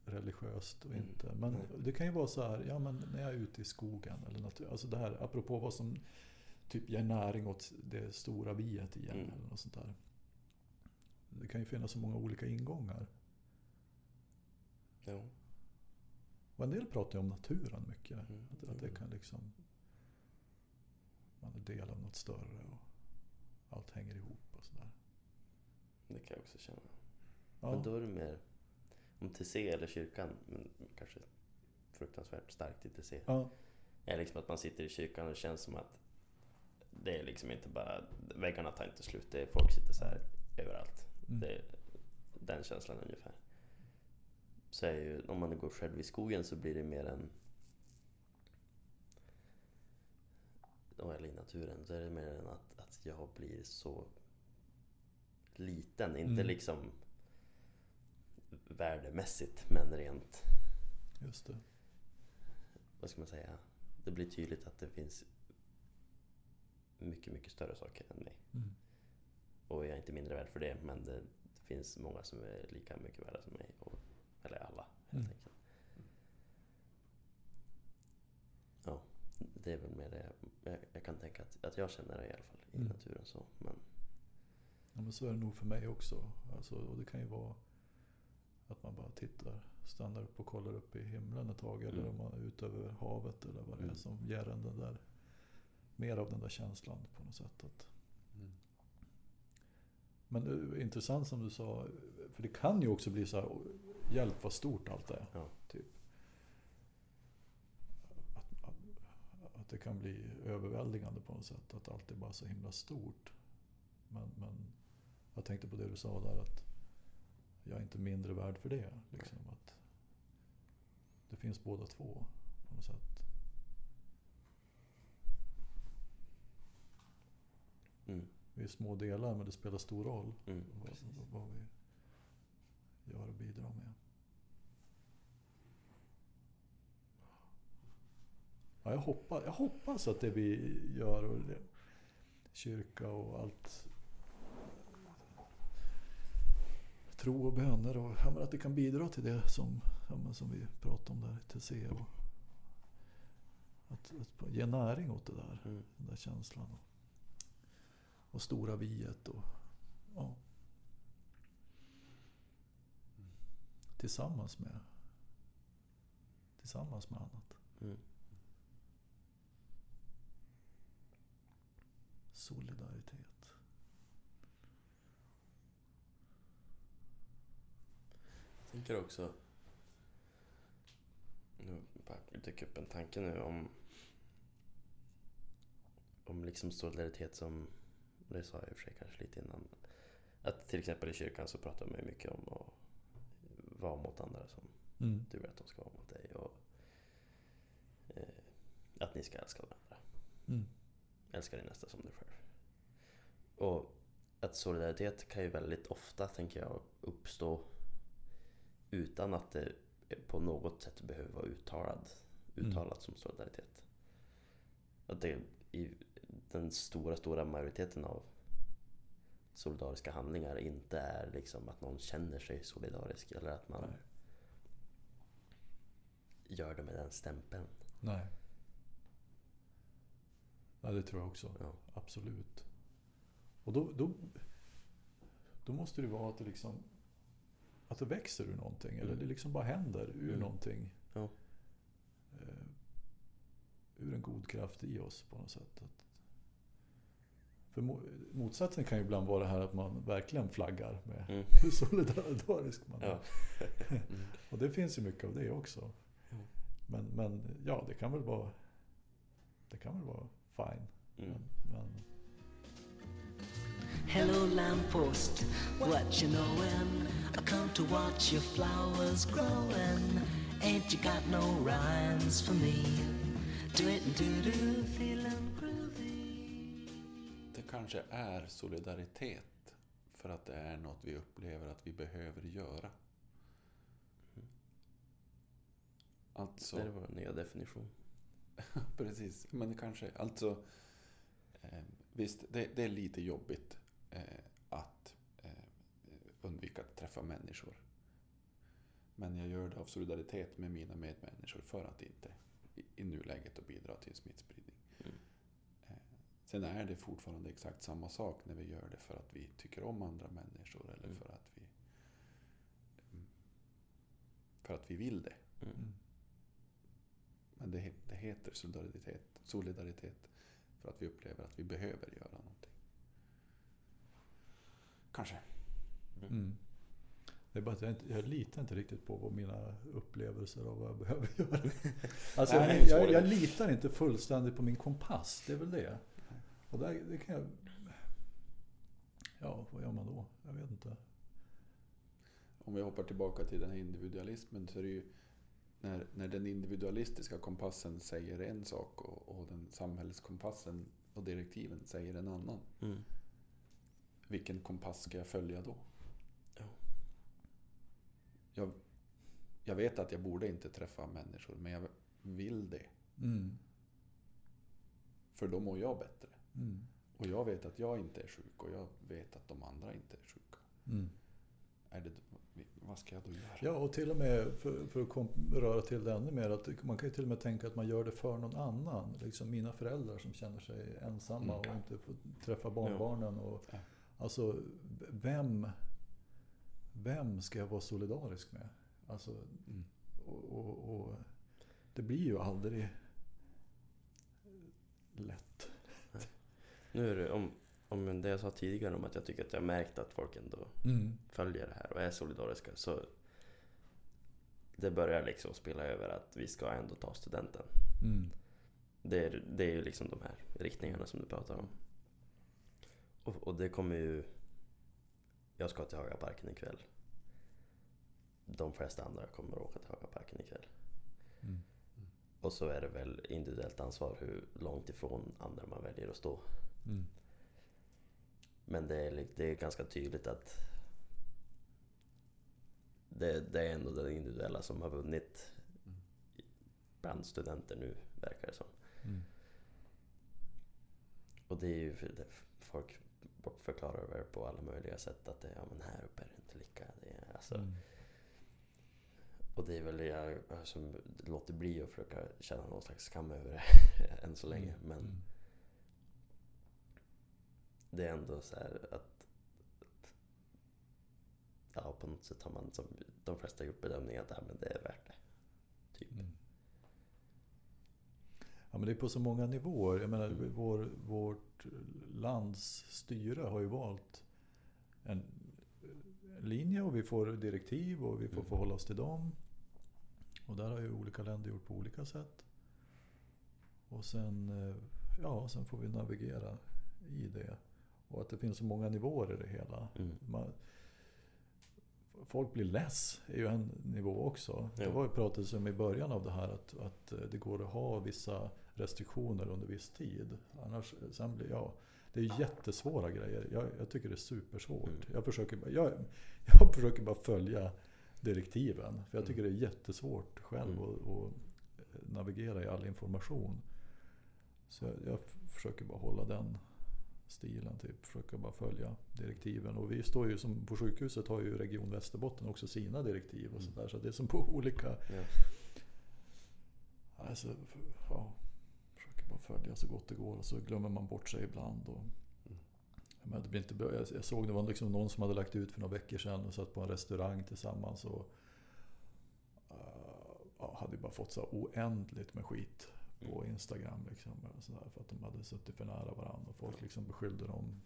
religiöst och Mm. inte. Men Mm. det kan ju vara så här, ja men när jag är ute i skogen eller natur, alltså det här apropå vad som typ ger näring åt det stora viet igen Mm. eller något sånt där. Det kan ju finnas så många olika ingångar. Jo. Och en del pratar ju om naturen mycket. Mm. Att, att det kan liksom... Man är del av något större och allt hänger ihop och sådär. Det kan jag också känna. Ja. Men då är det mer om TC eller kyrkan, men kanske fruktansvärt starkt i TC. ja. är liksom att man sitter i kyrkan och det känns som att det är liksom inte bara, väggarna tar inte slut, det är, folk sitter så här överallt. Mm. Det är den känslan ungefär. Så är ju, om man går själv i skogen så blir det mer en... Eller i naturen, så är det mer än att, att jag blir så liten. Inte Mm. liksom värdemässigt, men rent Just det. vad ska man säga? Det blir tydligt att det finns mycket, mycket större saker än mig. Mm. Och jag är inte mindre värd för det, men det finns många som är lika mycket värda som mig. Och, eller alla, helt Mm. enkelt. Ja, det är väl mer det jag, jag kan tänka att, att jag känner det i alla fall i Mm. naturen. så Men Ja, men så är det nog för mig också. Alltså, och det kan ju vara att man bara tittar, stannar upp och kollar upp i himlen ett tag. Eller Mm. om man är ute över havet eller vad det är Mm. som ger en den där, mer av den där känslan på något sätt. Att, Mm. men det är intressant som du sa, för det kan ju också bli så här, hjälp vad stort allt är. Ja. Typ. Att, att, att det kan bli överväldigande på något sätt, att allt är bara så himla stort. Men, men jag tänkte på det du sa där, att jag är inte mindre värd för det. Liksom, att det finns båda två på något sätt. mm, Vi är små delar men det spelar stor roll mm, vad, vad vi gör och bidrar med. Ja, jag, hoppas, jag hoppas att det vi gör, och det, kyrka och allt tro och böner och ja, att det kan bidra till det som, ja, som vi pratade om där, till se och att, att ge näring åt det där, Mm. den där känslan. Och, och stora viet och ja. Tillsammans med tillsammans med annat. Mm. Solidaritet. Jag tänker också... Nu dyker upp en tanke nu om... Om liksom solidaritet som... Det sa jag i och för sig kanske lite innan. Att till exempel i kyrkan så pratar man ju mycket om att vara mot andra som Mm. du vill att de ska vara mot dig. Och eh, att ni ska älska varandra. Mm. Älska din nästa som dig själv. Och att solidaritet kan ju väldigt ofta, tänker jag, uppstå utan att det på något sätt behöver vara uttalad, Mm. uttalat som solidaritet. Att det i den stora, stora majoriteten av solidariska handlingar inte är liksom att någon känner sig solidarisk eller att man Nej. gör det med den stämpeln. Nej. Ja, det tror jag också. Ja. Absolut. Och då, då, då måste det vara att det liksom att det växer ur någonting. Eller Mm. det liksom bara händer ur Mm. någonting. Ja. Eh, ur en god kraft i oss på något sätt. Att, för mo- motsatsen kan ju ibland vara det här att man verkligen flaggar med Mm. hur solidarisk man är. Ja. Och det finns ju mycket av det också. Ja. Men, men ja, det kan väl vara Det kan väl vara fine. Mm. Men, men Hello, lamppost, what you knowin'? I come to watch your flowers growin'. Ain't you got no rhymes for me? Do it and do do, feelin' groovy. Det kanske är solidaritet för att det är något vi upplever att vi behöver göra. Alltså, Det är vår nya definition. precis. Men kanske, alltså... Eh, visst, det, det är lite jobbigt att eh, undvika att träffa människor. Men jag gör det av solidaritet med mina medmänniskor för att inte i, i nuläget att bidra till smittspridning. Mm. Eh, Sen är det fortfarande exakt samma sak när vi gör det för att vi tycker om andra människor eller Mm. för att vi mm, för att vi vill det. Mm. mm. Men det, det heter solidaritet, solidaritet för att vi upplever att vi behöver göra någonting. Kanske. Mm. Det är bara att jag, inte, jag litar inte riktigt på vad mina upplevelser av vad jag behöver göra. Alltså, Nej, jag, jag, jag litar inte fullständigt på min kompass. Det är väl det. Och där, det kan jag... Ja, vad gör man då? Jag vet inte. Om vi hoppar tillbaka till den här individualismen så är det ju när, när den individualistiska kompassen säger en sak och, och den samhällskompassen och direktiven säger en annan. Mm. Vilken kompass ska jag följa då? Ja. Jag, jag vet att jag borde inte träffa människor, men jag vill det. Mm. För då mår jag bättre. Mm. Och jag vet att jag inte är sjuk och jag vet att de andra inte är sjuka. Mm. Är det, vad ska jag då göra? Ja, och till och med för, för att röra till det ännu mer. Att man kan ju till och med tänka att man gör det för någon annan. Liksom mina föräldrar som känner sig ensamma Mm. och inte får träffa barnbarnen. Och, Ja. Alltså, vem, vem ska jag vara solidarisk med? Alltså, Mm. och, och, och det blir ju aldrig lätt. Nu är det om, om det jag sa tidigare om att jag tycker att jag märkt att folk ändå Mm. följer det här och är solidariska. Så det börjar liksom spela över att vi ska ändå ta studenten. Mm. Det är, det är ju liksom de här riktningarna som du pratar om. Och, och det kommer ju... Jag ska till Hagaparken ikväll. De flesta andra kommer att åka till Hagaparken ikväll. Mm. Och så är det väl individuellt ansvar hur långt ifrån andra man väljer att stå. Mm. Men det är, det är ganska tydligt att det, det är ändå det individuella som har vunnit Mm. bland studenter nu, verkar det som. Mm. Och det är ju för det, folk förklarar det på alla möjliga sätt att det, ja, men här uppe är det inte lika. Det är, alltså, Mm. Och det är väl det jag som låter bli att försöka känna någon slags skam över det än så länge. Men Mm. det är ändå så här att Ja, på något sätt har man som de flesta gjort bedömningen att ja, men det är värt det. Typ. Mm. Ja, men det är på så många nivåer. Jag menar, Mm. vår, vårt lands styre har ju valt en linje och vi får direktiv och vi får Mm. förhålla oss till dem. Och där har ju olika länder gjort på olika sätt. Och sen, eh, ja, sen får vi navigera i det. Och att det finns så många nivåer i det hela. Mm. Man, folk blir less är ju en nivå också. Det Jo. var ju pratades om i början av det här att, att det går att ha vissa restriktioner under viss tid. Annars, sen blir, ja, det är jättesvåra grejer. Jag, jag tycker det är supersvårt. Mm. Jag, försöker, bara- jag, jag försöker bara följa direktiven. För jag tycker det är jättesvårt själv Mm. att, att navigera i all information. Så jag, jag försöker bara hålla den stilen. Typ. Försöka bara följa direktiven. Och vi står ju som på sjukhuset har ju Region Västerbotten också sina direktiv och Mm. sådär. Så det är som på olika... Ja. Alltså, ja, bara följa så gott det går och så glömmer man bort sig ibland. Och, Mm. men det blir inte bra. Jag, såg det var liksom någon som hade lagt ut för några veckor sedan och satt på en restaurang tillsammans. Och, ja, hade bara fått så oändligt med skit på Mm. Instagram. Liksom, och så där, för att de hade suttit för nära varandra. Och folk liksom beskyllde dem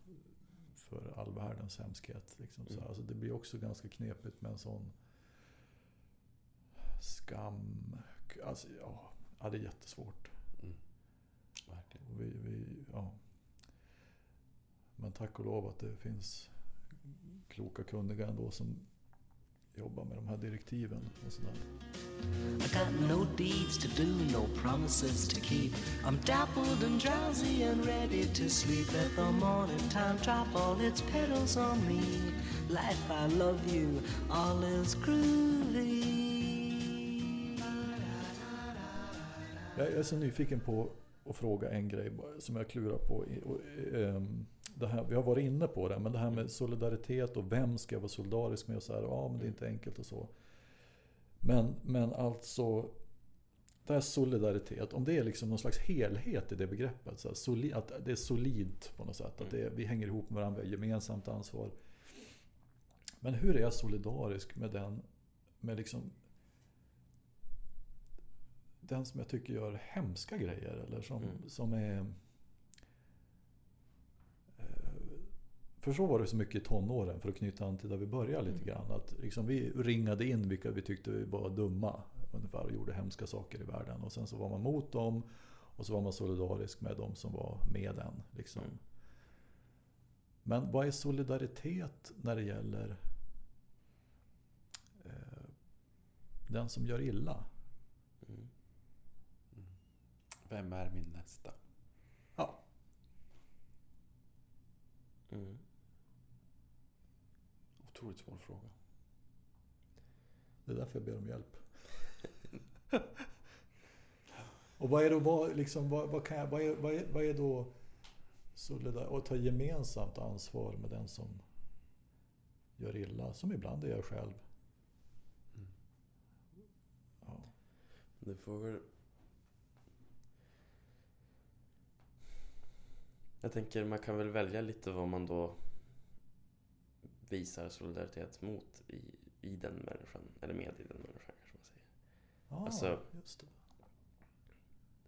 för all världens hemskhet. Liksom, så. Mm. Alltså, det blir också ganska knepigt med en sån skam. Alltså, ja, det är jättesvårt. Verkligen. Vi, vi, ja. Men tack och lov att det finns kloka kunniga ändå som jobbar med de här direktiven. Och sådär. I got no deeds to do, no promises to keep. I'm dappled and drowsy and ready to sleep. Let the morning time drop all its petals on me. Life, I love you, all is groovy. Jag är så nyfiken på att fråga en grej som jag klurar på. Och, ehm, det här, vi har varit inne på det, men det här med solidaritet och vem ska jag vara solidarisk med? Och så här, ja, men det är inte enkelt och så. Men, men alltså, det här solidaritet, om det är liksom någon slags helhet i det begreppet. Så här, soli, att det är solidt på något sätt. Att det är, vi hänger ihop med varandra, vi har gemensamt ansvar. Men hur är jag solidarisk med den, med liksom den som jag tycker gör hemska grejer eller som, Mm. som är... eh, För så var det så mycket i tonåren, för att knyta an till där vi började lite Mm. grann. Att liksom vi ringade in vilka vi tyckte var dumma ungefär och gjorde hemska saker i världen. Och sen så var man mot dem och så var man solidarisk med dem som var med en. Liksom. Mm. Men vad är solidaritet när det gäller eh, den som gör illa? Mm. Vem är min nästa? Ja, Mm. Otroligt svår fråga. det är därför jag ber om hjälp. Och vad är då, vad, liksom, vad, vad, kan jag, vad, är, vad, är, vad är då solidar att ta gemensamt ansvar med den som gör illa, som ibland är jag själv. Mm. Ja. Du får väl... Jag tänker man kan väl välja lite vad man då visar solidaritet mot i, i den människan. Eller med i den människan kanske man säger. Ja, Alltså- just det.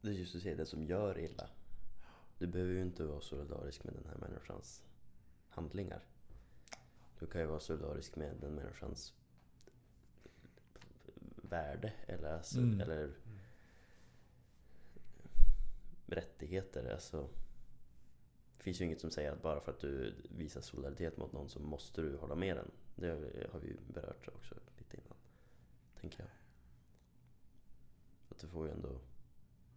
Det är just att säga det som gör illa. Du behöver ju inte vara solidarisk med den här människans handlingar. Du kan ju vara solidarisk med den människans värde eller, alltså, Mm. eller rättigheter. Alltså, det finns ju inget som säger att bara för att du visar solidaritet mot någon så måste du hålla med den. Det har vi- ju berört också lite innan. Tänker jag. Att du får ju ändå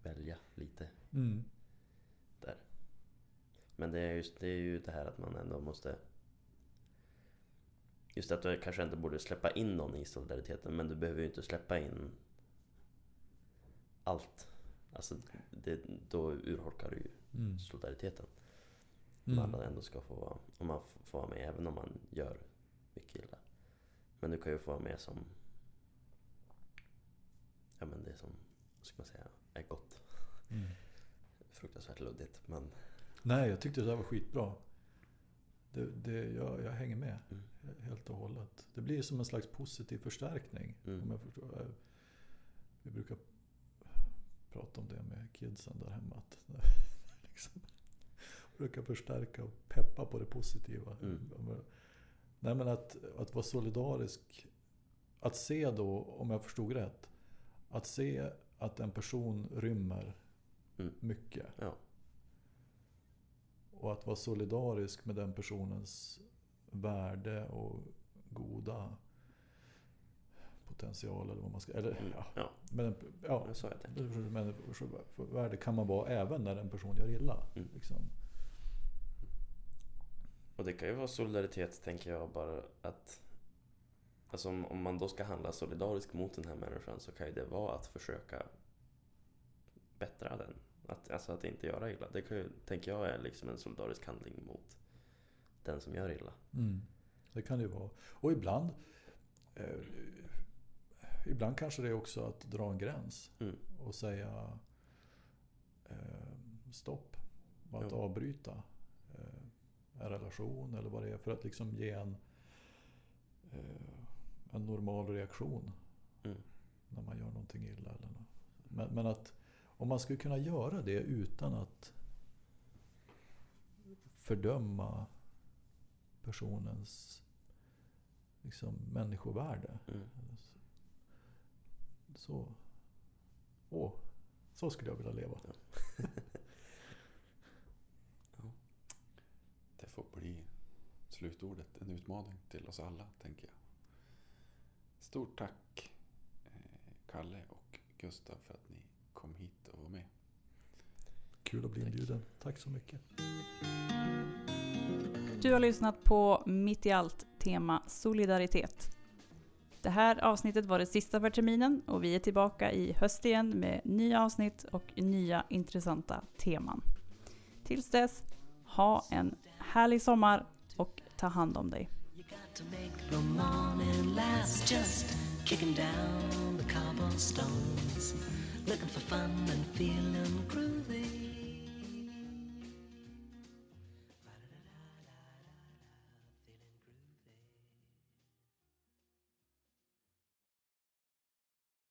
välja lite Mm. där. Men det är, just, det är ju det här att man ändå måste... Just att du kanske inte borde släppa in någon i solidariteten men du behöver ju inte släppa in allt. Alltså, det, då urholkar du ju Mm. solidariteten. Mm. alla ändå ska få vara, om man får vara med även om man gör mycket illa. Men du kan ju få vara med som, ja men det som, vad ska man säga, är gott. Mm. Fruktansvärt luddigt men Nej, jag tyckte det där var skitbra. Det, det, jag, jag hänger med Mm. helt och hållet. Det blir som en slags positiv förstärkning. Mm. Om jag förstår. Eh, Vi brukar prata om det med kidsen där hemma. Att liksom, brukar förstärka och peppa på det positiva. Mm. Nej men att, att vara solidarisk. Att se då, om jag förstod rätt. Att se att en person rymmer Mm. mycket. ja, Och att vara solidarisk med den personens värde och goda potential eller vad man ska... Eller Mm. ja, ja, men, det ja är så jag tänker. människors värde kan man vara även när en person gör illa. Mm. Liksom. Och det kan ju vara solidaritet tänker jag bara att Alltså om, om man då ska handla solidariskt mot den här människan så kan ju det vara att försöka bättra den. Att, alltså att inte göra illa. Det kan ju, tänker jag är liksom en solidarisk handling mot den som gör illa. Mm. Det kan det ju vara. Och ibland eh, Ibland kanske det är också att dra en gräns Mm. och säga eh, stopp. Och att Jo. avbryta relation eller vad det är. För att liksom ge en, eh, en normal reaktion Mm. när man gör någonting illa. Eller något. Men, men att om man skulle kunna göra det utan att fördöma personens liksom, människovärde. Mm. Så, åh, så skulle jag vilja leva. Det får bli slutordet, en utmaning till oss alla, tänker jag. Stort tack eh, Kalle och Gustav för att ni kom hit och var med. Kul att bli Tack. inbjuden. Tack så mycket. Du har lyssnat på Mitt i allt tema solidaritet. Det här avsnittet var det sista för terminen och vi är tillbaka i höst igen med nya avsnitt och nya intressanta teman. Tills dess, ha en härlig sommar och ta hand om dig. Looking for fun and feeling groovy.